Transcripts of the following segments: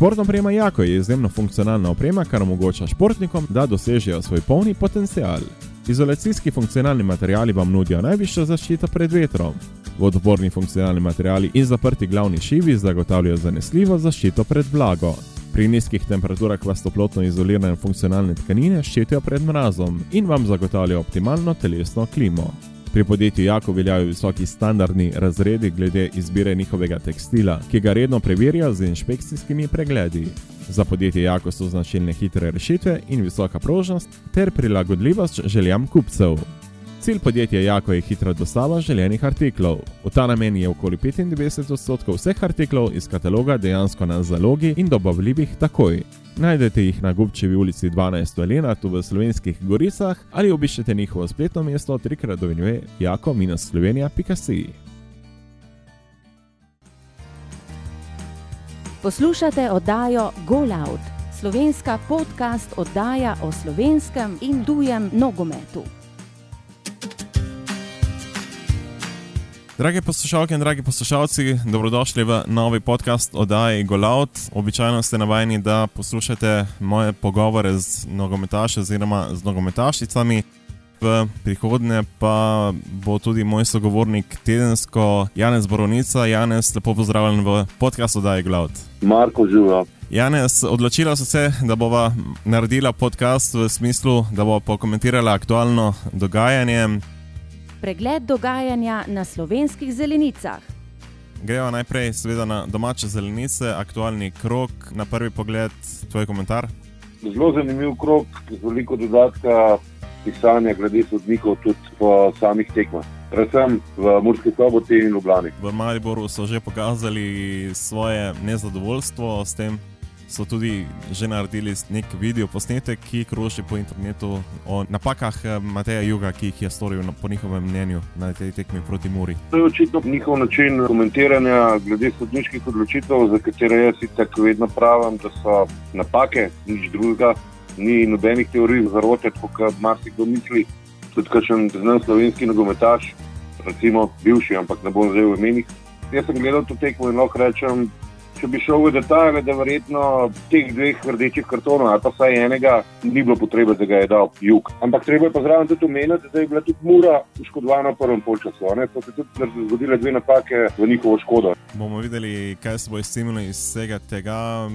Športna oprema Jako je izjemno funkcionalna oprema, kar omogoča športnikom, da dosežejo svoj polni potencial. Izolacijski funkcionalni materiali vam nudijo najvišjo zaščito pred vetrom. Vodoporni funkcionalni materiali in zaprti glavni šivi zagotavljajo zanesljivo zaščito pred vlago. Pri nizkih temperaturah vas toplotno izolirane funkcionalne tkanine ščitijo pred mrazom in vam zagotavljajo optimalno telesno klimo. Pri podjetju Jako veljajo visoki standardni razredi glede izbire njihovega tekstila, ki ga redno preverjajo z inšpekcijskimi pregledi. Za podjetje Jako so značilne hitre rešitve in visoka prožnost ter prilagodljivost željam kupcev. Cilj podjetja Jako je hitra dostava želenih artiklov. V ta namen je okoli 95 odstotkov vseh artiklov iz kataloga dejansko na zalogi in dobavljivih takoj. Najdete jih na Gubčevi ulici 12 Elena, tu v slovenskih goricah, ali obiščete njihovo spletno mesto trikrat dovinjuje jako-slovenija.si. Poslušate oddajo Golout, slovenska podcast oddaja o slovenskem in tujem nogometu. Drage poslušalke in dragi poslušalci, dobrodošli v novi podcast oddaji Golout. Običajno ste navajeni, da poslušate moje pogovore z nogometaši oziroma z nogometašicami. V prihodnje pa bo tudi moj sogovornik tedensko Janez Boronica. Janez, lepo pozdravljen v podkastu oddaji Golout. Marko živa. Janez, odločila so se, da bova naredila podcast v smislu, da bo pokomentirala aktualno dogajanje pregled dogajanja na slovenskih zelenicah. Gremo najprej seveda na domače zelenice, aktualni krok, na prvi pogled, tvoj komentar. Zelo zanimiv krok, z veliko dodatka pisanja glede sodnikov tudi po samih tekmah. Predvsem v Murski soboti in Ljubljani. V Mariboru so že pokazali svoje nezadovoljstvo s tem, so tudi že naredili nek video posnetek, ki kroži po internetu o napakah eh, Mateja Juga, ki jih je storil po njihovem mnenju na tej tekmi proti Muri. To je očitno njihov način komentiranja glede sodniških odločitev, za katere jaz tako vedno pravim, da so napake, nič drugega, ni nobenih teorij zarote, kot marsikdo misli. Tudi kakšen znan slovenski nogometaš, recimo bivši, ampak ne bom zdaj v imenih. Jaz sem gledal to tekmo in lahko rečem, če bi šel v detajle, da verjetno teh dveh rdečih kartonov, ali pa vsaj enega, ni bilo potrebe, da ga je dal jug. Ampak treba je pa zraven tudi omeniti, da je bila tudi mura poškodovana v prvem polčasu. So se tudi zgodile dve napake v njihovo škodo. Bomo videli, kaj se bo izcimilo iz vsega tega.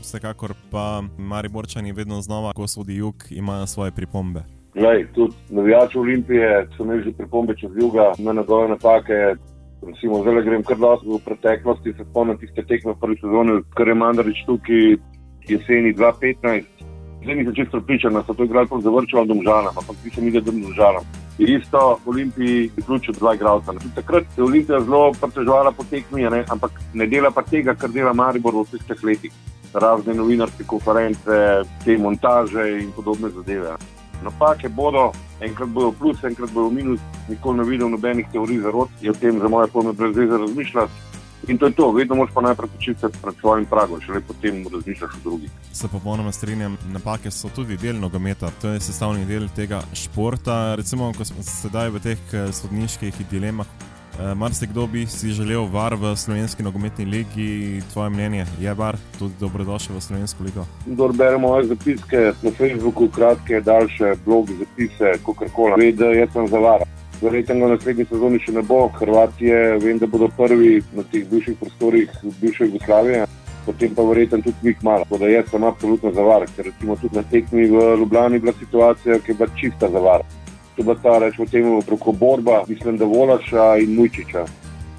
Vsekakor pa Mariborčani vedno znova, ko sodi jug, imajo svoje pripombe. Lej, tudi navijači Olimpije so imeli že pripombe čez juga na njegove napake. Recimo, zdaj grem kar dosti v preteklosti, se spomnim tiste tekme v prvi sezoni, kar je Mandarič tukaj jeseni 2015. Zdaj nisem čisto pripričan, da so to igrali kot zavrčeval domžalam, ampak ti se mi da domžalam. Isto v Olimpiji je ključ dva igralca. Takrat je Olimpija zelo pretežovala po tekmi, ne? ampak ne dela pa tega, kar dela Maribor v vseh teh letih. Razne novinarske konference, te montaže in podobne zadeve. Napake bodo, enkrat bodo plus, enkrat bodo minus, nikoli ne vidim nobenih teorij za rod, je o tem za moje pojme brez veze razmišljati. In to je to, vedno moraš pa najprej počiti pred svojim pragom, šele potem razmišljaš o drugih. Se popolnoma strinjam, napake so tudi del nogometa, to je sestavni del tega športa. Recimo, ko smo sedaj v teh eh, sodniških dilemah, Eh, Mar se kdo bi si želel var v slovenski nogometni ligi, tvoje mnenje, je var tudi dobrodošel v slovensko ligo? Kdo bere moje zapiske na Facebooku, kratke, daljše bloge, zapise, kakorkoli, ve, da jaz sem za var. Verjetno v naslednji sezoni še ne bo, Hrvatije, vem, da bodo prvi na teh bivših prostorih bivše Jugoslavije. Potem pa verjetno tudi mi malo. Tako da jaz sem absolutno za var, ker recimo tudi na tekmi v Ljubljani je bila situacija, ki je bila čista za var to bo ta rečemo temu preko borba, mislim, da volaša in mujčiča.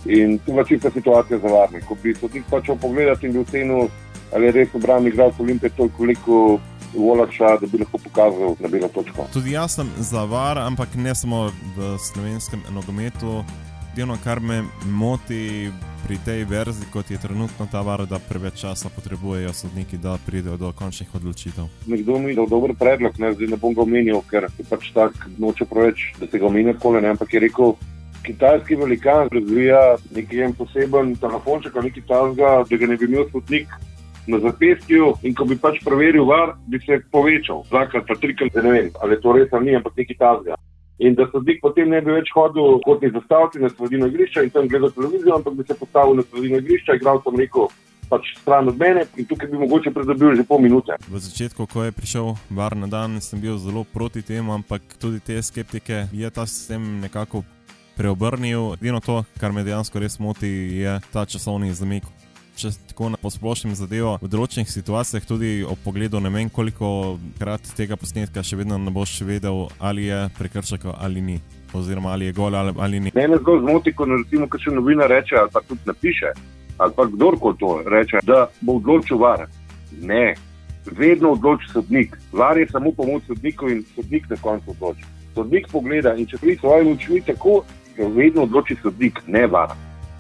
In tu je čista situacija za varne. Ko bi sodnik počel pogledati in bi ocenil, ali je res obrambni igralec Olimpije toliko koliko volaša, da bi lahko pokazal na belo točko. Tudi jaz sem za var, ampak ne samo v slovenskem nogometu. Edino, kar me moti pri tej verziji, kot je trenutno ta var, da preveč časa potrebujejo sodniki, da pridejo do končnih odločitev. Nekdo mi je dal dober predlog, ne, zdaj ne bom ga omenil, ker je pač tako noče preveč, da se ga omenja kole, ne, ampak je rekel. Kitajski velikan razvija nekaj poseben telefonček ali nekaj tajnega, da ga ne bi imel sodnik na zapestju in ko bi pač preveril var, bi se povečal. Dvakrat, pa trikrat, ne vem, ali je to res ali ni, ampak nekaj tajnega in da sodnik potem ne bi več hodil kot ni zastaviti na sredino igrišča in tam gledal televizijo, ampak bi se postavil na sredino igrišča, igral sem rekel, pač stran od mene in tukaj bi mogoče pridobil že pol minute. V začetku, ko je prišel bar na dan, sem bil zelo proti temu, ampak tudi te skeptike je ta sistem nekako preobrnil. Edino to, kar me dejansko res moti, je ta časovni zamik če tako na posplošnem zadevo, v določenih situacijah tudi ob pogledu ne vem koliko krat tega posnetka še vedno ne boš vedel, ali je prekršek ali ni. Oziroma, ali je gol ali, ali ni. Mene zelo zmoti, ko recimo, še novinar reče, ali pa tudi napiše, ali pa kdorkoli to reče, da bo odločil var. Ne, vedno odloči sodnik. Var je samo pomoč sodniku in sodnik na koncu odloči. Sodnik pogleda in če ti svoje oči tako, vedno odloči sodnik, ne var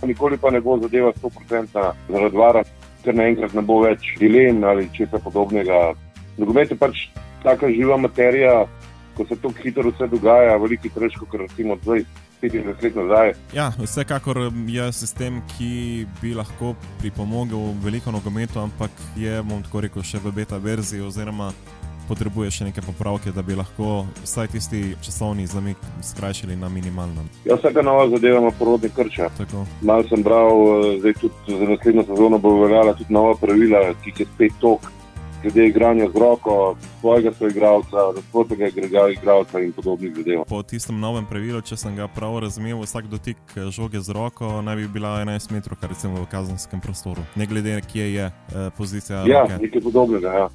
nikoli pa ne bo zadeva 100% zaradi vara, ker naenkrat ne bo več dilem ali česa podobnega. Nogomet je pač taka živa materija, ko se to hitro vse dogaja, veliko težko, kot recimo 20-25 let nazaj. Ja, vsekakor je sistem, ki bi lahko pripomogel veliko nogometu, ampak je, bom tako rekel, še v beta verziji oziroma potrebuje še neke popravke, da bi lahko vsaj tisti časovni zamik skrajšali na minimalno. Ja, vsaka nova zadeva ima porodni krča. Mal sem bral, eh, zdaj tudi za naslednjo sezono bo veljala tudi nova pravila, ki je spet tok. Glede igranja z roko, svojega soigralca, razprotega igralca in podobnih zadev. Po tistem novem pravilu, če sem ga prav razumel, vsak dotik eh, žoge z roko naj bi bila 11 metrov, kar recimo v kazenskem prostoru. Ne glede kje je eh, pozicija. Ja, roke. nekaj podobnega. Ja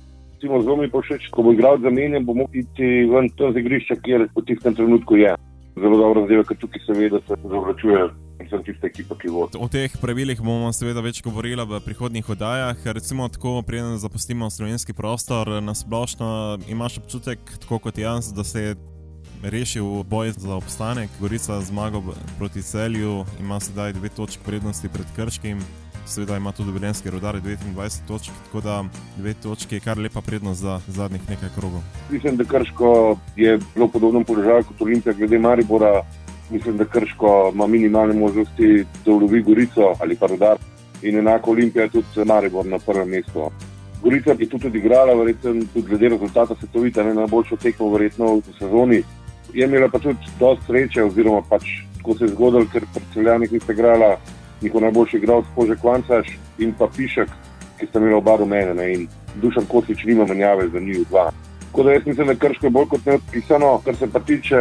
recimo, zelo mi bo všeč, ko bo igral za menjem, bomo iti ven to z igrišča, kjer v tistem trenutku je. Zelo dobro zdaj, ker tukaj seveda se zavračuje. Ekipa, o teh pravilih bomo seveda več govorili v prihodnjih oddajah. Recimo, tako, preden zapustimo slovenski prostor, nasplošno imaš občutek, tako kot jaz, da se je rešil boj za obstanek. Gorica zmaga proti celju, ima sedaj dve točke prednosti pred Krškim seveda ima tudi Velenski rodar 29 točk, tako da dve točke je kar lepa prednost za zadnjih nekaj krogov. Mislim, da Krško je zelo podobno položaju kot Olimpija, glede Maribora. Mislim, da Krško ima minimalne možnosti, da ulovi Gorico ali pa rodar. In enako Olimpija je tudi Maribor na prvem mestu. Gorica je tudi odigrala, verjetno tudi glede rezultata svetovita, ne najboljšo tekmo verjetno v sezoni. Je imela pa tudi dosti sreče, oziroma pač tako se je zgodilo, ker predstavljanih niste igrala njihov najboljši igralec Pože Kvancaš in pa Pišek, ki sta imela oba rumene ne, in Dušan Kosič nima menjave za njih dva. Tako da jaz mislim, da krško je bolj kot neodpisano, kar se pa tiče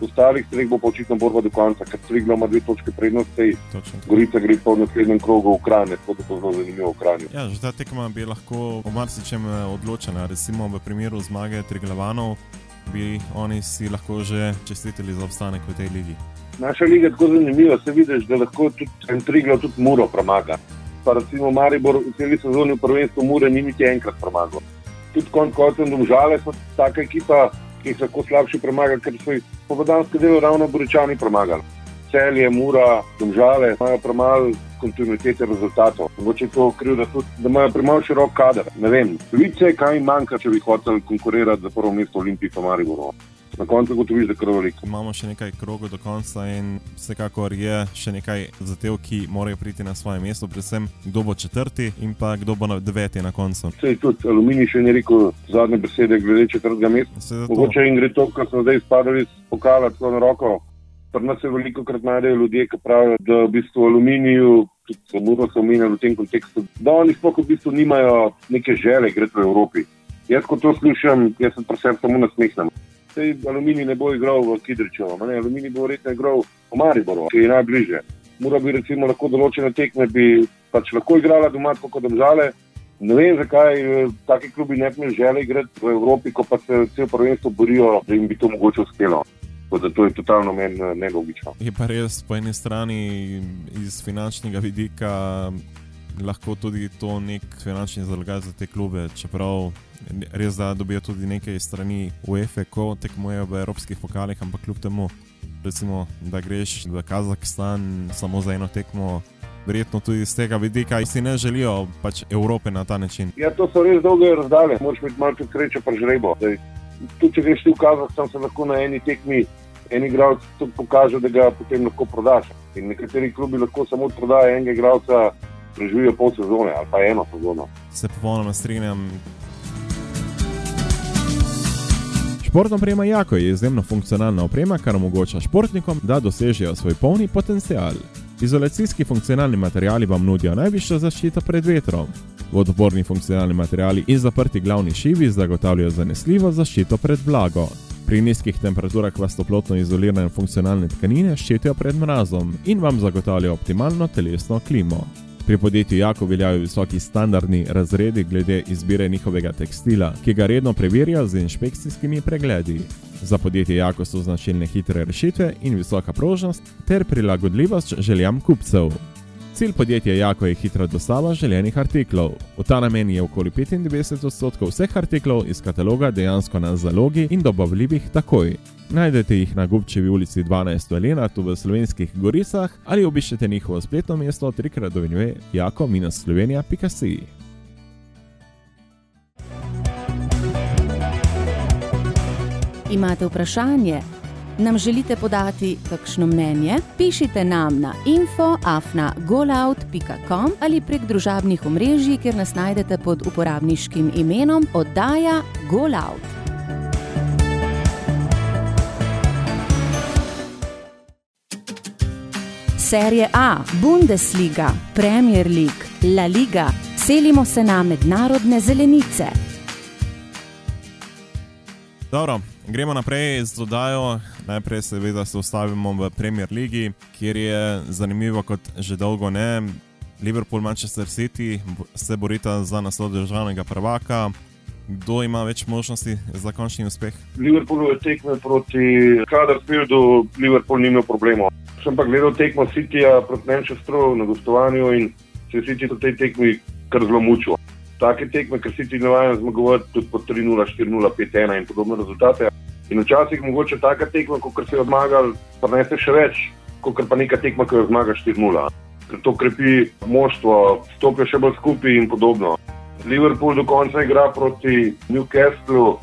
ostalih streh, bo pa očitno borba do konca, ker Triglo ima dve točke prednosti, Gorica gre pa v naslednjem krogu v Kranje, tako da bo zelo zanimivo v Kranju. Ja, že ta tekma bi lahko o marsičem eh, odločena, recimo v primeru zmage Triglavanov bi oni si lahko že čestitili za obstanek v tej ligi. Naša liga je tako zanimiva, se vidiš, da lahko tudi en triglo tudi muro premaga. Pa recimo Maribor v celi sezoni v prvenstvu mure ni niti enkrat premagal. Tudi konc koncev domžale so taka ekipa, ki jih lahko slabši premaga, ker so jih povedanske delo ravno boričani premagali. Celje, mura, domžale imajo premalo kontinuitete rezultatov. Mogoče je to kriv, da, tudi, da imajo premalo širok kader. Ne vem, vidite, kaj jim manjka, če bi hoteli konkurirati za prvo mesto Olimpije pa Mariboru na koncu gotoviš, da je krvavik. Imamo še nekaj krogov do konca in vsekakor je še nekaj zatev, ki morajo priti na svoje mesto, predvsem kdo bo četrti in pa kdo bo na deveti na koncu. Se je tudi aluminij še ne rekel zadnje besede glede četrtega mesta. Mogoče in gre to, kar smo zdaj spadali s pokala tako na roko. Pri nas se veliko krat najdejo ljudje, ki pravijo, da v bistvu aluminiju, tudi samo so omenjali v tem kontekstu, da oni sploh v bistvu nimajo neke žele, gre v Evropi. Jaz, ko to slušam, jaz se samo nasmehnem sej aluminij ne bo igral v Kidriču, aluminij bo verjetno igral v Mariboru, ki je najbližje. Mora bi recimo lahko določene tekme, bi pač lahko igrala doma, kot države. Ne vem, zakaj eh, taki klubi ne bi želeli igrati v Evropi, ko pa se cel prvenstvo borijo, da jim bi to mogoče uspelo. To je totalno meni eh, nelogično. Je pa res po eni strani iz finančnega vidika lahko tudi to nek finančni zalogaj za te klube, čeprav res da dobijo tudi nekaj strani UEFA, ko tekmujejo v evropskih pokalih, ampak kljub temu, recimo, da greš v Kazahstan samo za eno tekmo. Verjetno tudi iz tega vidika, ki si ne želijo pač Evrope na ta način. Ja, to so res dolge razdalje, moraš imeti malo sreče, pa žrebo. Tu, če greš ti v Kazahstan, se lahko na eni tekmi en igralec pokaže, da ga potem lahko prodaš. In nekateri klubi lahko samo prodajo enega igralca preživijo pol sezone ali pa eno sezono. Se popolnoma strinjam. Športna oprema Jako je izjemno funkcionalna oprema, kar omogoča športnikom, da dosežejo svoj polni potencial. Izolacijski funkcionalni materiali vam nudijo najvišjo zaščito pred vetrom. Vodoporni funkcionalni materiali in zaprti glavni šivi zagotavljajo zanesljivo zaščito pred vlago. Pri nizkih temperaturah vas toplotno izolirane funkcionalne tkanine ščitijo pred mrazom in vam zagotavljajo optimalno telesno klimo. Pri podjetju Jako veljajo visoki standardni razredi glede izbire njihovega tekstila, ki ga redno preverjajo z inšpekcijskimi pregledi. Za podjetje Jako so značilne hitre rešitve in visoka prožnost ter prilagodljivost željam kupcev. Cilj podjetja Jako je hitra dostava željenih artiklov. V ta namen je okoli 95 odstotkov vseh artiklov iz kataloga dejansko na zalogi in dobavljivih takoj. Najdete jih na Gubčevi ulici 12 v Lenatu v slovenskih Goricah ali obiščete njihovo spletno mesto trikrat do vinjuje jako-slovenija.si. Imate vprašanje? Nam želite podati kakšno mnenje? Pišite nam na info.afna.golout.com ali prek družabnih omrežij, kjer nas najdete pod uporabniškim imenom oddaja Golout. Serije A, Bundesliga, Premier League, La Liga, selimo se na mednarodne zelenice. Dobro, gremo naprej z dodajo. Najprej seveda se ustavimo v Premier League, kjer je zanimivo, kot že dolgo ne. Liverpool, Manchester City se borita za naslov državnega prvaka. Kdo ima več možnosti za končni uspeh? Liverpool je tekme proti Kadersfieldu, Liverpool ni imel problemov. Sem pa gledal tekmo Cityja proti Manchesteru na gostovanju in se City v tej tekmi kar zelo mučil. Take tekme, ker City navajajo zmagovati tudi po 3-0, 4-0, 5-1 in podobne rezultate. In včasih mogoče taka tekma, kot se je odmagal, pa ne se še več, kot pa neka tekma, ki jo zmagaš 4-0. Ker to krepi moštvo, stopijo še bolj skupaj in podobno. Liverpool do konca igra proti Newcastlu,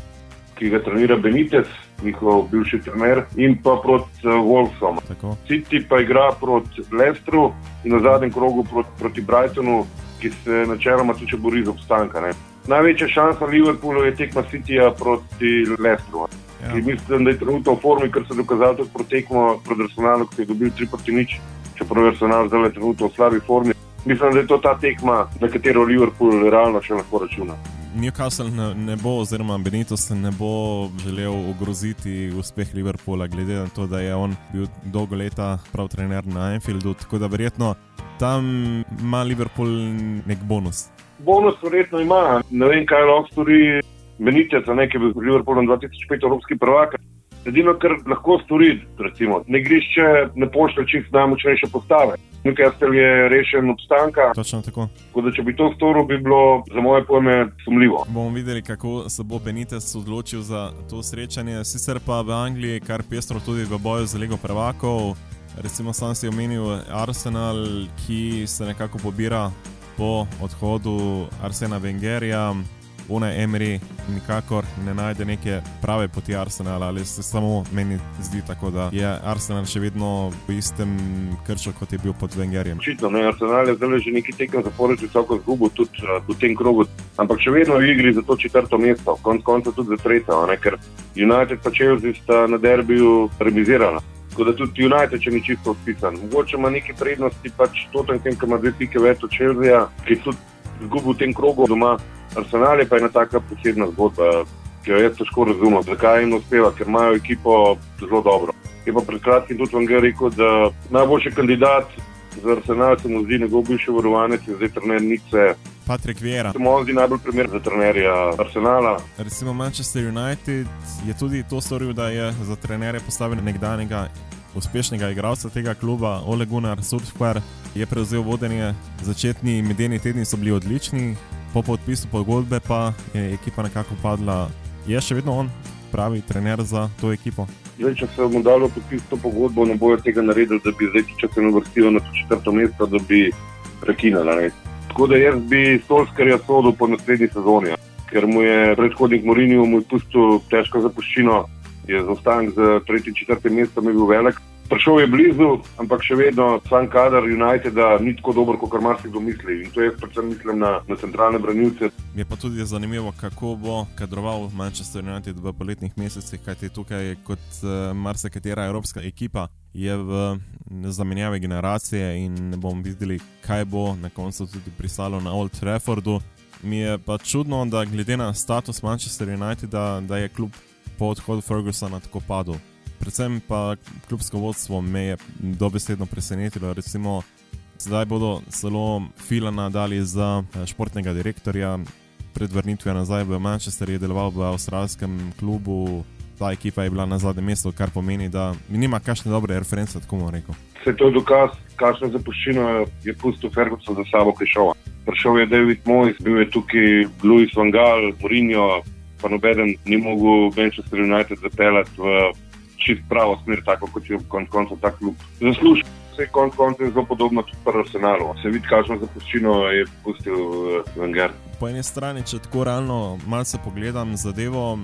ki ga trenira Benitez, njihov bivši trener, in pa proti uh, Wolfsom. Tako. City pa igra proti Leicesteru in na zadnjem krogu proti, proti Brightonu, ki se načeloma tudi bori za obstanka. Ne. Največja šansa Liverpoolu je tekma Cityja proti Leicesteru. Ja. Mislim, da je trenutno v formi, ker se je dokazalo tudi proti tekmo proti Arsenalu, ki je dobil 3 proti nič, čeprav je Arsenal zdaj trenutno v slabi formi. Mislim, da je to ta tekma, na katero Liverpool realno še lahko računa. Newcastle ne, ne bo, oziroma Benitoz ne bo želel ogroziti uspeh Liverpoola, glede na to, da je on bil dolgo leta prav trener na Anfieldu. Tako da verjetno tam ima Liverpool nek bonus. Bonus verjetno ima, ne vem, kaj lahko stori Benitez, a ne, ki je bil z Liverpoolom 2005 evropski prvak. Edino, kar lahko stori, recimo, ne grišče ne pošlje čist najmočnejše postave. Newcastle je rešen obstanka, Točno tako. tako da če bi to storil, bi bilo za moje pojme sumljivo. Bomo videli, kako se bo Benitez odločil za to srečanje. Sicer pa v Angliji kar pestro tudi v boju za Ligo prvakov. Recimo, sam si omenil Arsenal, ki se nekako pobira po odhodu Arsena Wengerja. Une Emery nikakor ne najde neke prave poti Arsenala, ali se samo meni zdi tako, da je Arsenal še vedno v istem krču, kot je bil pod Wengerjem. Očitno, ne, Arsenal je zdaj že nekaj tekem zapored visoko zgubo tudi uh, v tem krogu, ampak še vedno v igri za to četrto mesto, konc konca tudi za ne, ker United pa Chelsea sta na derbiju remizirala. Tako da tudi United, če ni čisto odpisan. Mogoče ima neke prednosti, pač Tottenham, ki ima dve pike več od Chelsea, ki je tudi izgubil v tem krogu doma. Arsenal je pa ena taka posebna zgodba, ki jo jaz težko razumem, zakaj jim uspeva, ker imajo ekipo zelo dobro. Je pa pred kratkim tudi Vanger rekel, da najboljši kandidat za Arsenal se mu zdi njegov bivši varovanec zdaj trener Nice. Patrick Vieira. Se mu zdi najbolj primer za trenerja Arsenala. Recimo Manchester United je tudi to storil, da je za trenere postavil nekdanjega uspešnega igralca tega kluba, Ole Gunnar Solskjaer, je prevzel vodenje. Začetni medeni tedni so bili odlični, po podpisu pogodbe pa je ekipa nekako padla. Je še vedno on pravi trener za to ekipo? Zdaj, če se bomo dali podpisati to pogodbo, ne bojo tega naredili, da bi zdaj, če se ne vrstijo na to četrto mesto, da bi prekinili. Tako da jaz bi Solskarja sodil po naslednji sezoni, ja. ker mu je predhodnik Morinju pustil težko zapuščino, je zaostanek za tretje in četrte mesto bil velik. Prišel je blizu, ampak še vedno sam kader United ni tako dober, kot marsikdo misli. In to je predvsem mislim na, na centralne branilce. Je pa tudi zanimivo, kako bo kadroval Manchester United v poletnih mesecih, kajti tukaj, kot uh, marsikatera evropska ekipa, je v zamenjavi generacije in bomo videli, kaj bo na koncu tudi pristalo na Old Traffordu. Mi je pa čudno, da glede na status Manchester United, da, da je klub po odhodu Fergusona tako padel. Predvsem pa klubsko vodstvo me je dobesedno presenetilo. Recimo, zdaj bodo zelo filana dali za eh, športnega direktorja. Pred vrnitvijo nazaj v Manchester je deloval v avstralskem klubu, ta ekipa je bila na zadnjem mestu, kar pomeni, da nima kakšne dobre reference, tako bomo rekel. Se to je dokaz, kakšno zapuščino je pustil Ferguson za sabo, ki je šel. Prišel je David Mojs, bil je tukaj Louis Van Gaal, Mourinho, pa nobeden ni mogel Manchester United zapeljati v čist pravo smer, tako kot je konec koncev ta klub zaslužil. Vse konc koncev je zelo podobno tudi pri Arsenalu. Se vidi, kakšno zapuščino je pustil. Eh, po eni strani, če tako realno malce pogledam zadevo,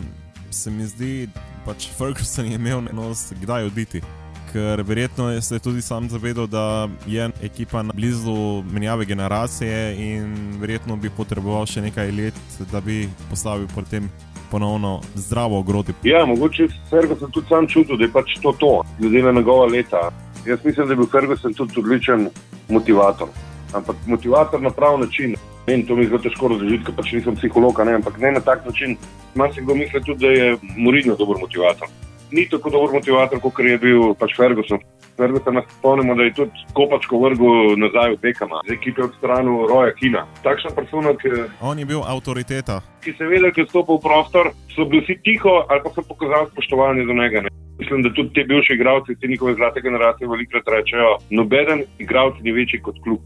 se mi zdi, da pač Ferguson je imel nos, kdaj oditi. Ker verjetno se je tudi sam zavedal, da je ekipa na blizu menjave generacije in verjetno bi potreboval še nekaj let, da bi postavil potem ponovno zdravo ogrodi. Ja, mogoče Ferguson tudi sam čutil, da je pač to to, glede na njegova leta. Jaz mislim, da je bil Ferguson tudi odličen motivator. Ampak motivator na prav način. In to mi je zelo težko razložiti, ker pač nisem psiholog, ampak ne na tak način. Malo se kdo misli tudi, da je Mourinho dober motivator. Ni tako dober motivator, kot je bil pač Ferguson. Ferguson nas spomnimo, da je tudi kopačko vrgel nazaj v Bekama, z ekipe od strani Roja Kina. Takšna persona, ki On je bil avtoriteta. ki se je vedel, ki je stopil v prostor, so bili vsi tiho ali pa so pokazali spoštovanje do njega. Ne? Mislim, da tudi ti bivši igralci, te njihove zlate generacije, velikrat rečejo, nobeden igralec ni večji kot klub.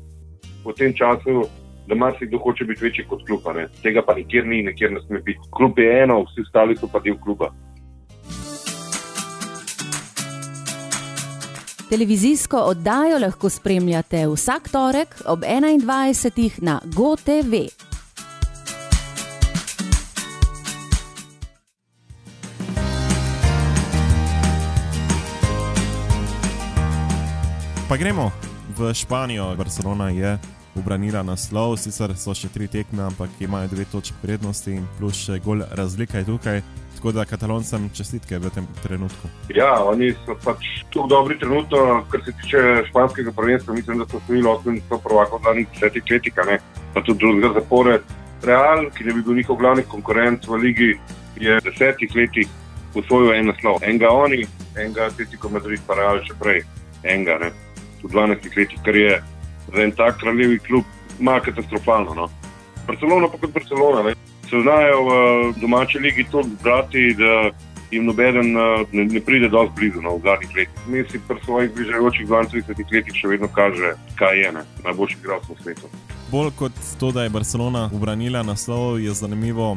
V tem času da marsikdo hoče biti večji kot klub, ne? tega pa nikjer ni, nikjer ne sme biti. Klub je eno, vsi ostali so pa del kluba. Televizijsko oddajo lahko spremljate vsak torek ob 21. na GoTV. Pa gremo v Španijo, Barcelona je obranila naslov, sicer so še tri tekme, ampak imajo dve točke prednosti in plus še gol razlika je tukaj. Tako da kataloncem čestitke v tem trenutku. Ja, oni so pač tu dobri trenutno, kar se tiče španskega prvenstva. Mislim, da so osvojili 800 prvakov v zadnjih desetih letih, pa tudi drugega zapored. Real, ki je bil njihov glavni konkurent v ligi, je desetih letih usvojil en naslov. Enega oni, enega Atletico Madrid, pa Real še prej, enega ne. v 12 letih, kar je za en tak kraljevi klub, malo katastrofalno. No. Barcelona pa kot Barcelona. Ne. Se znajo v domači ligi to zbrati, da jim noben ne, ne pride dovolj blizu no, v zadnjih letih. Mi si pri svojih bližajočih 20 letih še vedno kaže, kaj je ne. najboljši igralec na svetu. Bolj kot to, da je Barcelona obranila naslov, je zanimivo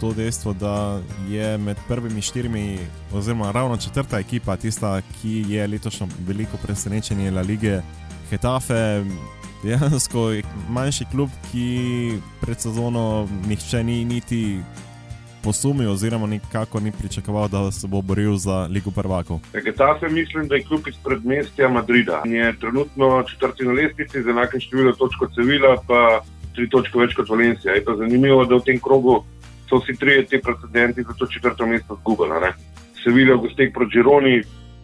to dejstvo, da je med prvimi štirimi, oziroma ravno četrta ekipa, tista, ki je letošnjo veliko presenečenje La Lige. Hetafe, dejansko manjši klub, ki pred sezono nihče ni niti posumil, oziroma nikako ni pričakoval, da se bo boril za Ligo prvakov. Hetafe mislim, da je klub iz predmestja Madrida. Je trenutno četrti na lestvici z enakim številom točk kot Sevilla, pa tri točke več kot Valencija. Je pa zanimivo, da v tem krogu so vsi trije ti precedenti za to četrto mesto zgubili. Sevilla v gostih proti Gironi,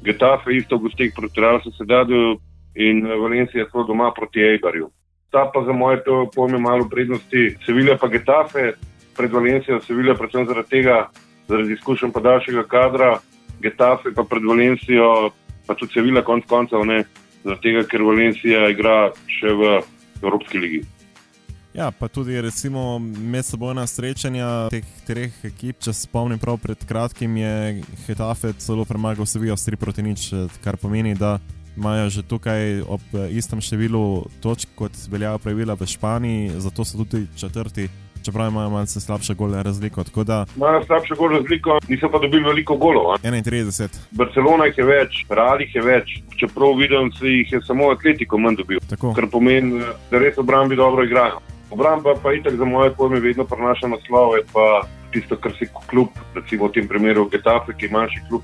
Getafe isto v gostih proti Real Sociedadu in Valencija je svoj doma proti Eibarju. Ta pa za moje pojme malo prednosti Sevilla pa Getafe pred Valencijo, Sevilla predvsem zaradi tega, zaradi izkušenj podaljšega kadra, Getafe pa pred Valencijo, pa tudi Sevilla konc koncev ne, zaradi tega, ker Valencija igra še v Evropski ligi. Ja, pa tudi recimo medsebojna srečanja teh treh ekip. Če se spomnim, prav pred kratkim je Hetafe celo premagal Sevijo s 3 proti nič, kar pomeni, da imajo že tukaj ob istem številu točk, kot veljajo pravila v Španiji, zato so tudi četrti. Čeprav imajo malce slabše gole razliko. Da... Imajo slabše gole razliko, niso pa dobili veliko golov. 31. Barcelona je več, Real jih je več. Čeprav vidim, da jih je samo Atletico manj dobil. Tako. Kar pomeni, da res obrambi dobro igrajo. Obramba pa itak za moje pojme vedno prenaša naslove, pa tisto, kar si klub, recimo v tem primeru Getafe, ki je manjši klub,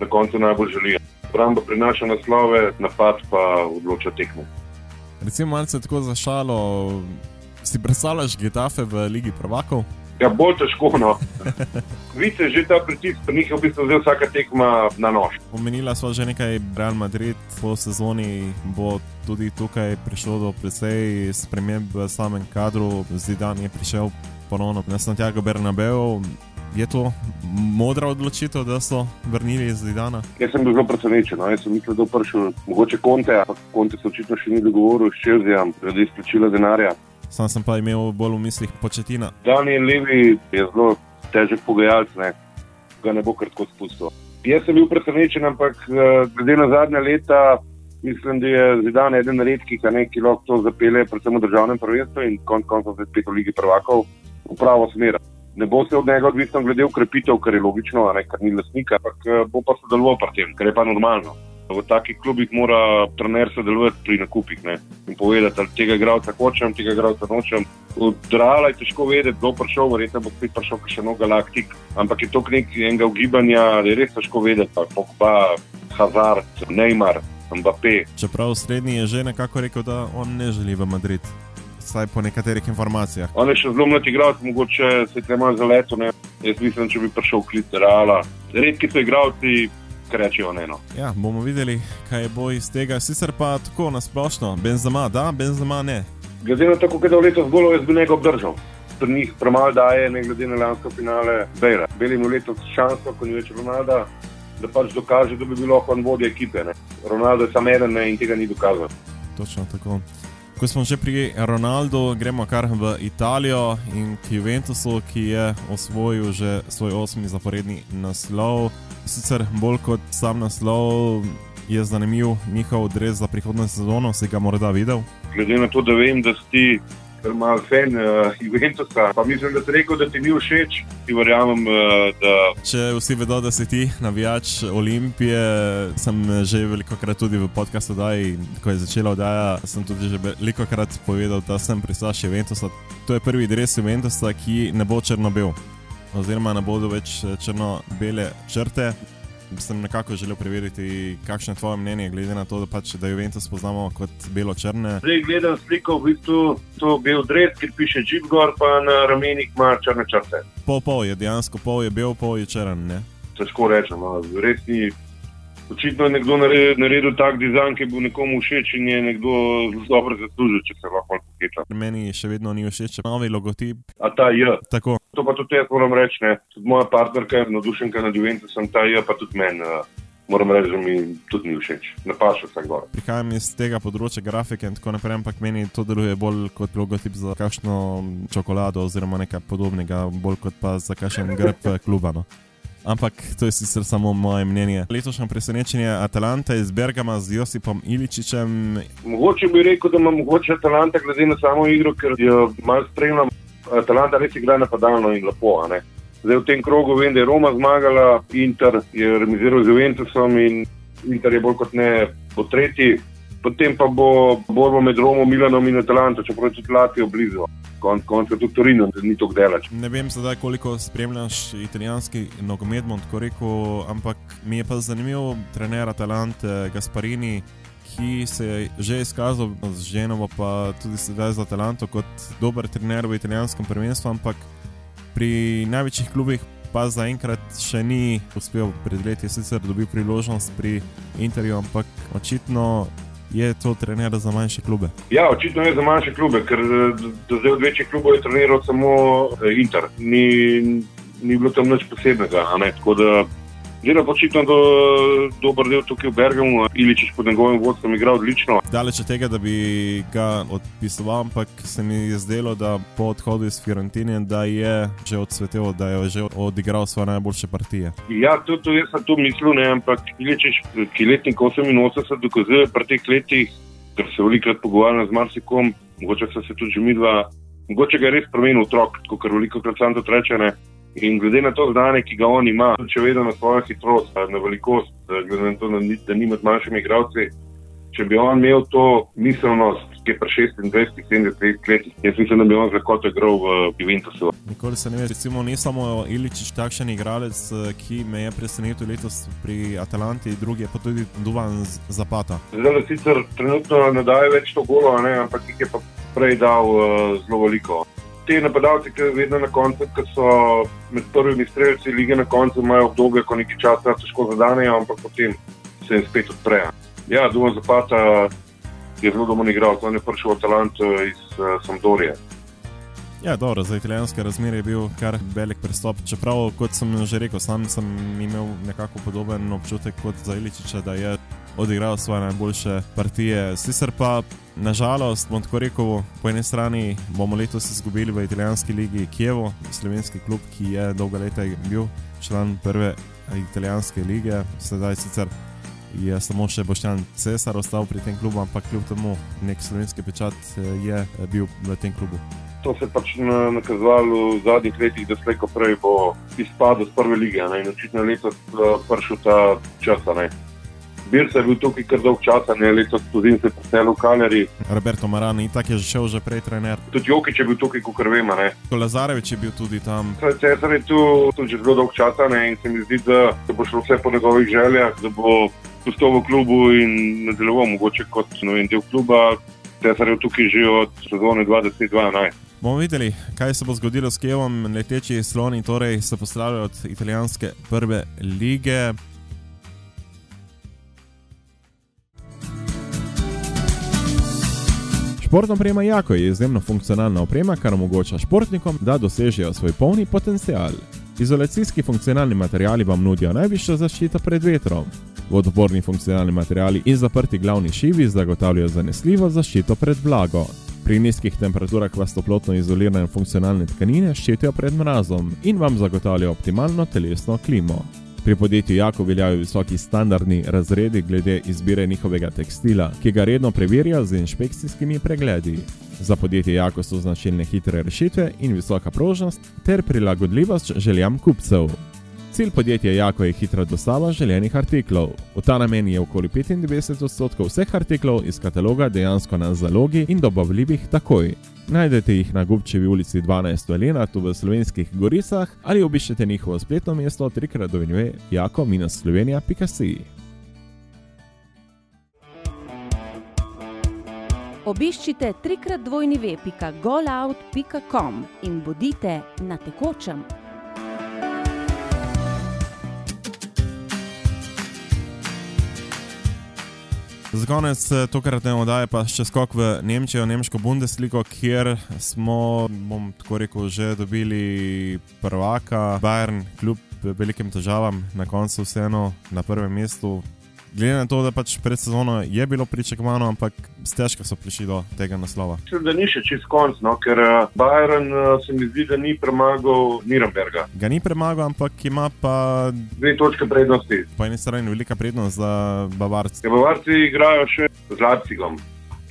na koncu najbolj želi. Obramba prinaša naslove, napad pa odloča tekmo. Recimo, malce tako za šalo, si predstavljaš Getafe v Ligi Prvakov? Ja, bolj težko. No. Vidite, že ta pritisk, pri njih je v bistvu zdaj vsaka tekma na nož. Omenila smo že nekaj, Real Madrid po sezoni bo tudi tukaj prišlo do precej sprememb v samem kadru. Zidan je prišel ponovno na Santiago Bernabeu. Je to modra odločitev, da so vrnili iz Zidana? Jaz sem bil zelo presenečen. No. Jaz sem mislil, da bo prišel mogoče konte, ampak konte se očitno še ni dogovoril s Čelzijem, glede izplačila denarja. Sam sem pa imel bolj v mislih početina. Daniel Levi je zelo težek pogajalec, ne. ga ne bo kar tako spustil. Jaz sem bil presenečen, ampak eh, glede na zadnja leta, mislim, da je Zidan eden redkih, ki lahko to zapelje, predvsem v državnem prvenstvu in konec koncev spet v Ligi prvakov v pravo smer ne bo se od njega odvisno glede ukrepitev, kar je logično, ne, kar ni lasnika, ampak eh, bo pa sodeloval pri tem, kar je pa normalno. V takih klubih mora trener sodelovati pri nakupih ne, in povedati, ali tega igralca hočem, tega igralca nočem. Od Drala je težko vedeti, kdo prišel, verjetno bo spet prišel še nov galaktik, ampak je to nek enega ugibanja, da je res težko vedeti, pa pa Hazard, Neymar, Mbappé. Čeprav srednji je že nekako rekel, da on ne želi v Madrid vsaj po nekaterih informacijah. On je še zelo mlad igralec, mogoče se je tam za leto. Ne? Jaz mislim, če bi prišel klic Reala. Redki so igralci, ki rečejo ne. No. Ja, bomo videli, kaj bo iz tega. Sicer pa tako nasplošno, Benzema da, Benzema ne. Glede na to, kako je letos zgolj, jaz bi nekaj obdržal. Pri njih premalo daje, ne glede na lansko finale, Bejra. Beli mu letos šanso, ko ni več Ronalda, da pač dokaže, da bi bil lahko on vodja ekipe. Ne. Ronaldo je sam eden in tega ni dokazal. Točno tako. Ko smo že pri Ronaldu, gremo kar v Italijo in k Juventusu, ki je osvojil že svoj osmi zaporedni naslov. Sicer bolj kot sam naslov je zanimiv njihov odrez za prihodno sezono, si ga morda videl? Glede na to, da vem, da si malo fan uh, Juventusa. Pa mislim, da si rekel, da ti ni všeč. Ti verjamem, uh, da. Če vsi vedo, da si ti navijač Olimpije, sem že veliko krat tudi v podkastu, ko je začela oddaja, sem tudi že veliko krat povedal, da sem pristaš Juventusa. To je prvi dres Juventusa, ki ne bo črno-bel. Oziroma, ne bodo več črno-bele črte sem nekako želel preveriti, kakšno je tvoje mnenje, glede na to, da pač da Juventus poznamo kot belo-črne. Zdaj gledam sliko, v bistvu to bel dres, ki piše Jeep Gor, pa na ramenih ima črne črte. Pol pol je dejansko, pol je bel, pol je črn. Težko rečemo, res ni. Očitno je nekdo naredil, naredil tak dizajn, ki bo nekomu všeč in je nekdo dobro zaslužil, če se lahko poketa. Meni še vedno ni všeč, novi logotip. A ta je. Tako. To pa tudi jaz moram reči, ne. Tudi moja partnerka je navdušenka nad Juventusom, ta je pa tudi meni. Uh, Moram reči, da mi tudi ni všeč, ne pa še vsak gor. Prihajam iz tega področja grafike in tako naprej, ampak meni to deluje bolj kot logotip za kakšno čokolado oziroma nekaj podobnega, bolj kot pa za kakšen grb kluba. No. Ampak to je sicer samo moje mnenje. Letošnje presenečenje Atalanta iz Bergama z Josipom Iličičem. Mogoče bi rekel, da ima mogoče Atalanta glede na samo igro, ker jo malo spremljam. Atalanta res igra napadalno in lepo. Zdaj v tem krogu vem, da je Roma zmagala, Inter je remiziral z Juventusom in Inter je bolj kot ne po tretji. Potem pa bo borba med Romo, Milanom in Atalanto, čeprav je tudi Latvijo blizu konec koncev tudi Torino, ni to delač. Ne vem zdaj, koliko spremljaš italijanski nogomet, bom tako rekel, ampak mi je pa zanimiv trener Atalante Gasparini. Ki se je že izkazal z ženo, pa tudi sedaj za Atalanto kot dober trener v italijanskem prvenstvu, ampak pri največjih klubih pa zaenkrat še ni uspel. Pred leti je sicer dobil priložnost pri Interju, ampak očitno je to trener za manjše klube? Ja, očitno je za manjše klube, ker do zdaj od večjih klubov je treniral samo eh, Inter. Ni, ni bilo tam nič posebnega. Zdaj pa očitno do, dober del tukaj v Bergamu, ali če pod njegovim vodstvom igra odlično. Daleč od tega, da bi ga odpisoval, ampak se mi je zdelo, da po odhodu iz Fiorentine, da je že odsvetel, da je že odigral svoje najboljše partije. Ja, to, to jaz sem tu mislil, ne, ampak Iličiš, ki letnik 88 dokazuje pri teh letih, ker se velikokrat pogovarjam z marsikom, mogoče se tudi že midva, mogoče ga je res promenil otrok, kot kar velikokrat sam to reče. In glede na to znanje, ki ga on ima, če vedno na svojo hitrost, na velikost, glede na to, da ni med manjšimi igravci, če bi on imel to miselnost, ki je pri 26, 70 letih. Jaz mislim, da bi on lahko igral v Juventusu. Nikoli se ne ve, recimo, ni samo Iličič takšen igralec, eh, ki me je presenetil letos pri Atalanti, drugi je pa tudi Duvan Zapata. Zdaj, sicer trenutno ne daje več to golo, ne, ampak jih je pa prej dal uh, zelo veliko. Te napadalce, ki vedno na koncu, ki so med prvimi streljci lige na koncu, imajo obdobje, ko nekaj časa težko zadanejo, ampak potem se jim spet odprejo. Ja, Duvan Zapata je zelo dobro igral, to je prišel talent iz uh, Sampdorije. Ja, dobro, za italijanske razmere je bil kar velik pristop. Čeprav, kot sem že rekel, sam sem imel nekako podoben občutek kot za Iličiča, da je odigral svoje najboljše partije. Sicer pa, nažalost, bom tako rekel, po eni strani bomo letos izgubili v italijanski ligi Kijevo, slovenski klub, ki je dolga leta bil član prve italijanske lige, sedaj sicer je samo še Boštjan Cesar ostal pri tem klubu, ampak kljub temu nek slovenski pečat eh, je bil v tem klubu. To se je pač nakazovalo v zadnjih letih, da slejko prej bo izpadel z prve lige ne? in očitno letos eh, prišel ta čas. Birsa je bil tukaj kar dolg čas, ne letos tudi se preselil v Kaleri. Roberto Marani, tako je šel že prej trener. Tudi Jokič je bil tukaj, kot vemo. Lazarevič je bil tudi tam. Cesar je tu tudi že zelo dolg čas in se mi zdi, da bo šlo vse po njegovih željah, da bo postal v klubu in nadaljeval mogoče kot vem, del kluba. Cesar je tukaj že od sezone 2012. Bomo videli, kaj se bo zgodilo s Kevom, leteči sloni, torej se postavljajo od italijanske prve lige. Športna oprema Jako je izjemno funkcionalna oprema, kar omogoča športnikom, da dosežejo svoj polni potencial. Izolacijski funkcionalni materiali vam nudijo najvišjo zaščito pred vetrom. Vodoporni funkcionalni materiali in zaprti glavni šivi zagotavljajo zanesljivo zaščito pred vlago. Pri nizkih temperaturah vas toplotno izolirane funkcionalne tkanine ščitijo pred mrazom in vam zagotavljajo optimalno telesno klimo. Pri podjetju Jako veljajo visoki standardni razredi glede izbire njihovega tekstila, ki ga redno preverjajo z inšpekcijskimi pregledi. Za podjetje Jako so značilne hitre rešitve in visoka prožnost ter prilagodljivost željam kupcev. Cilj podjetja Jako je hitra dostava željenih artiklov. V ta namen je okoli 95 odstotkov vseh artiklov iz kataloga dejansko na zalogi in dobavljivih takoj. Najdete jih na Gubčevi ulici 12 v Lenatu v slovenskih goricah ali obiščete njihovo spletno mesto trikrat do vinjuje jako-slovenija.si. Obiščite trikrat dvojni ve.golout.com in bodite na tekočem. Za konec eh, tokratne oddaje pa še skok v Nemčijo, Nemško Bundesligo, kjer smo, bom tako rekel, že dobili prvaka, Bayern, kljub velikim težavam, na koncu vseeno na prvem mestu glede na to, da pač pred sezono je bilo pričakovano, ampak stežka so prišli do tega naslova. Mislim, da ni še čist konc, no, ker uh, Bayern uh, se mi zdi, da ni premagal Nürnberga. Ga ni premagal, ampak ima pa dve točke prednosti. Po eni strani velika prednost za Bavarce. Ja, Bavarci igrajo še z Leipzigom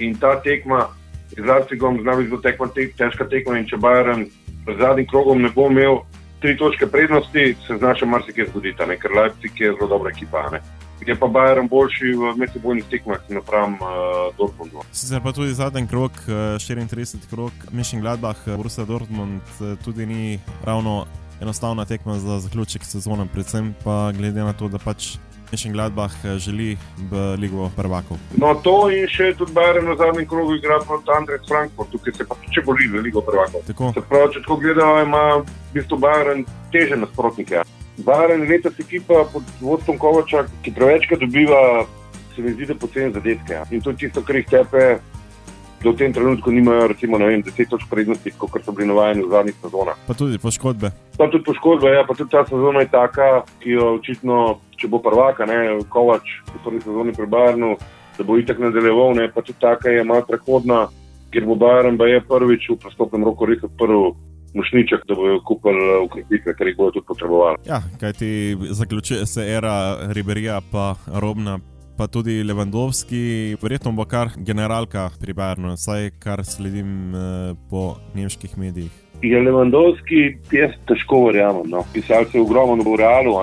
in ta tekma. Z Leipzigom zna biti zelo tekma, te, težka tekma. Če Bayern z zadnjim krogom ne bo imel tri točke prednosti, se znaša marsikaj zgoditi, ker Leipzig je zelo dobra ekipa. Ne? Je pa Bayern boljši v medsebojnih tekmah, napram uh, Dortmundu. Sicer pa tudi zadnji krok, 34 eh, krok, Mišljen Gladbach, eh, Borussia Dortmund, tudi ni ravno enostavna tekma za zaključek sezone, predvsem pa glede na to, da pač. Mišljen Gladbach želi v Ligo prvakov. No, to in še tudi Bayern v zadnjem krogu igra proti Andreju Frankfurtu, ki se pa če boli v Ligo prvakov. Se pravi, če tako gledajo, ima v bistvu Bayern teže nasprotnike. Baren je letos ekipa pod vodstvom Kovača, ki prevečkrat dobiva, se mi zdi, da poceni zadetke. In to je tisto, kar jih tepe, da v tem trenutku nimajo, recimo, vem, deset točk prednosti, kot so bili navajeni v zadnjih sezonah. Pa tudi poškodbe. Pa tudi poškodbe, ja, pa tudi ta sezona je taka, ki jo očitno, če bo prvaka, ne, Kovač v prvi sezoni pri Barnu, da bo itak nadaljeval, ne, pa tudi taka je malo prehodna, ker bo Baren, pa je prvič v prestopnem roku res odprl mošniček, da bodo kupili uh, ukrepitve, ker jih bodo tudi potrebovali. Ja, kaj ti zaključuje se era Riberija, pa Robna. Pa tudi Levandovski, verjetno bo kar generalka pri Bayernu, vsaj kar sledim eh, po nemških medijih. Je Levandovski, jaz težko verjamem. No. Pisal se je ogromno v Realu,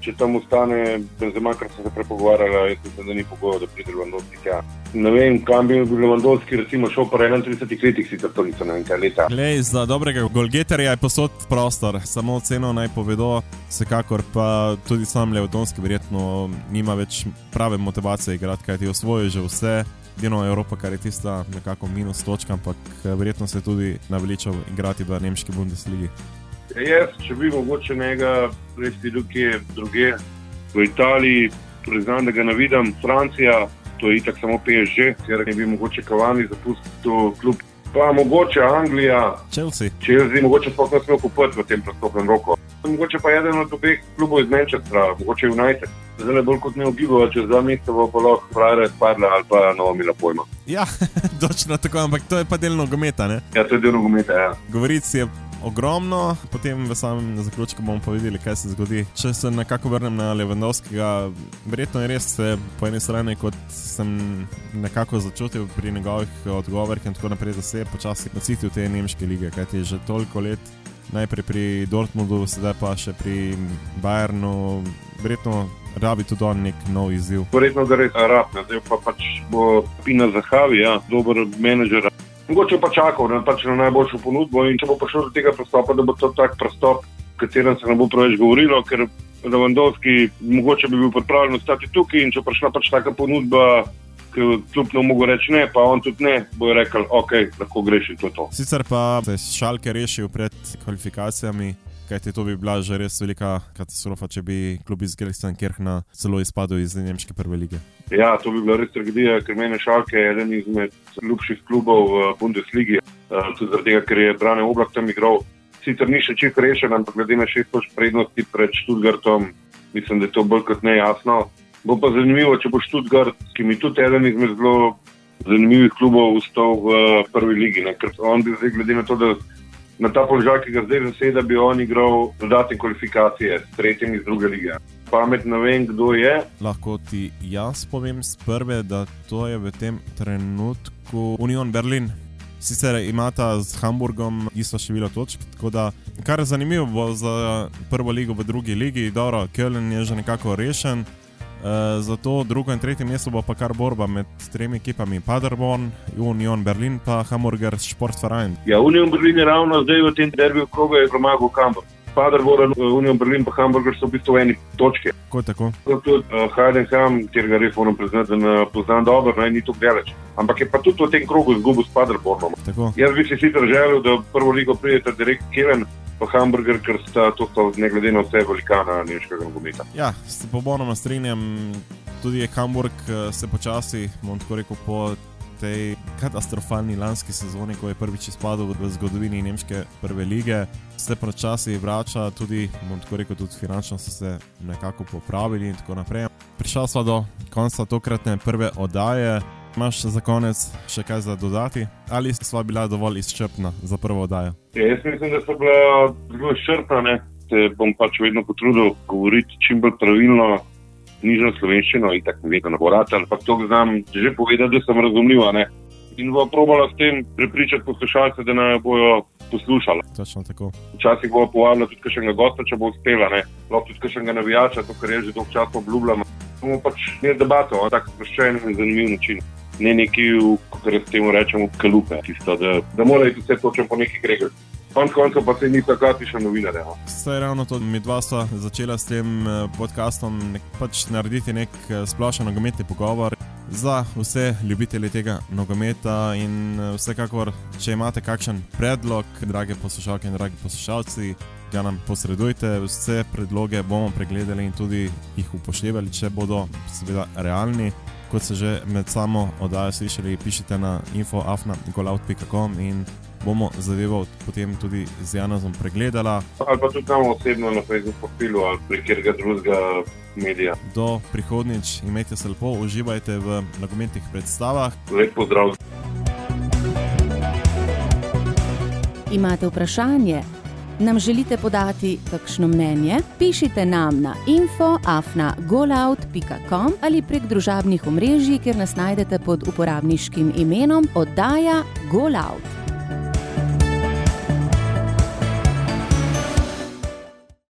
če tam ostane Benzema, kar se prepogovarjali, jaz mislim, da ni pogojev, da pride Lewandowski tja. Ne vem, kam bi bil Lewandowski, recimo šel po 31 letih, sicer to niso ne vem kaj leta. Lej, za dobrega golgeterja je posod prostor, samo ceno naj povedo, vsekakor pa tudi sam Lewandowski verjetno nima več prave motivacije igrati, kajti osvojil že vse. Edino Evropa, kar je tista nekako minus točka, ampak eh, verjetno se je tudi naveličal igrati v nemški Bundesligi. Jaz, če bi mogoče njega res videl, ki je druge v Italiji, priznam, da ga ne vidim, Francija, to je itak samo PSG, ker ne bi mogoče Kavani zapustil klub. Pa mogoče Anglija, Chelsea. Chelsea, mogoče sploh ne smel kupiti v tem prestopnem roku. Mogoče pa eden od obeh klubov iz Manchestra, mogoče United. Zdaj bolj kot ne ogibajo, če za meseca bo pa lahko Frajere spadla ali pa novo mila pojma. Ja, točno tako, ampak to je pa del nogometa. Ne? Ja, to je del nogometa, ja. Govoric je ogromno, potem v samem zaključku bomo pa videli, kaj se zgodi. Če se nekako vrnem na Levendovskega, verjetno je res se po eni strani, kot sem nekako začutil pri njegovih odgovorih in tako naprej, da se je počasi nacitil te nemške lige, kajti že toliko let. Najprej pri Dortmundu, sedaj pa še pri Bayernu, verjetno rabi tudi on nek nov izziv. Verjetno ga res rab, ne. zdaj pa pač bo Pina Zahavi, ja, dober menedžer. Mogoče pa čakal na, pač na najboljšo ponudbo in če bo prišel do tega prestopa, da bo to tak prestop, o katerem se ne bo preveč govorilo, ker Lewandowski mogoče bi bil pripravljen ostati tukaj in če prišla pač taka ponudba, ki kljub ne mogo reči ne, pa on tudi ne, bo rekel, ok, lahko greš in to je to. Sicer pa se je Šalke rešil pred kvalifikacijami, kajti to bi bila že res velika katastrofa, če bi klub iz Gelsenkirchna celo izpadel iz nemške prve lige. Ja, to bi bila res tragedija, ker meni Šalke je eden izmed ljubših klubov v Bundesligi, uh, tudi zaradi tega, ker je Brane Oblak tam igral. Sicer ni še čisto rešen, ampak glede na šest točk prednosti pred Študgartom, mislim, da je to bolj kot nejasno. Bo pa zanimivo, če bo Študgart, ki mi tudi eden izmed zelo zanimivih klubov, ustal v prvi ligi. Ne? Ker on bi zdaj, glede na to, da na ta položaj, ki ga zdaj zaseda, bi on igral dodatne kvalifikacije s tretjim iz druge lige. Pamet ne vem, kdo je. Lahko ti jaz povem z prve, da to je v tem trenutku Union Berlin. Sicer imata z Hamburgom isto število točk, tako da kar je zanimivo za prvo ligo v drugi ligi, dobro, Köln je že nekako rešen. Uh, zato drugo in tretje mesto bo pa kar borba med tremi ekipami: Paderborn, Union Berlin pa Hamburger Sportverein. Ja, Union Berlin je ravno zdaj v tem derbiju kroga premagal Hamburg. Paderborn, Union Berlin pa Hamburger so v bistvu v eni točki. Kako je tako? Tudi uh, Heidenheim, kjer ga res moram priznati, da ne poznam dobro, ne, ni to daleč. Ampak je pa tudi v tem krogu izgubil s Paderbornom. Tako. Jaz bi si sicer želel, da v prvo ligo pridete direkt Kelen. Pa hamburger, ker sta to sta ne glede na vse velikana nemškega nogometa. Ja, se popolnoma strinjam. Tudi je Hamburg eh, se počasi, bom tako rekel, po tej katastrofalni lanski sezoni, ko je prvič izpadel v zgodovini nemške prve lige, se počasi vrača, tudi, bom tako rekel, tudi finančno so se nekako popravili in tako naprej. Prišel smo do konca tokratne prve oddaje. Imaš za konec še kaj za dodati, ali sva bila dovolj izčrpna za prvo oddajo? Ja, jaz mislim, da so bila zelo izčrpna. Se bom pač vedno potrudil govoriti čim bolj pravilno, nižjo slovenščino, in tako vedno ne bo rad, ampak to znam že povedati, da sem razumljiva. Ne? In bo probala s tem prepričati poslušalce, da naj bojo poslušali. Točno tako. Včasih bo povabila tudi kakšnega gosta, če bo uspela, lahko tudi kakšnega navijača, to kar je že dolgo časa obljubljamo. Bomo pač imeli debato na tak sproščen in zanimiv način. Ne neki, kot temu rečemo, kalupe, tisto, da, da morajo vse točno po nekih reglih. Konec koncev pa se ni tako, ti še novinarje. No. Saj ravno to, mi dva sta začela s tem podkastom nek, pač narediti nek splošen nogometni pogovor za vse ljubitelje tega nogometa. In vsekakor, če imate kakšen predlog, drage poslušalke in dragi poslušalci, ga nam posredujte. Vse predloge bomo pregledali in tudi jih upoštevali, če bodo seveda realni. Kot ste že med samo oddajo slišali, pišite na infoafna.com in bomo zadevo potem tudi z Janazom pregledala. Ali pa tudi tam osebno na Facebooku profilu ali prek katerega drugega medija. Do prihodnjič, imejte se lepo, uživajte v nogometnih predstavah. Lep pozdrav. Imate vprašanje? Nam želite podati kakšno mnenje? Pišite nam na infoafna.golout.com ali prek družabnih omrežij, kjer nas najdete pod uporabniškim imenom oddaja Golout.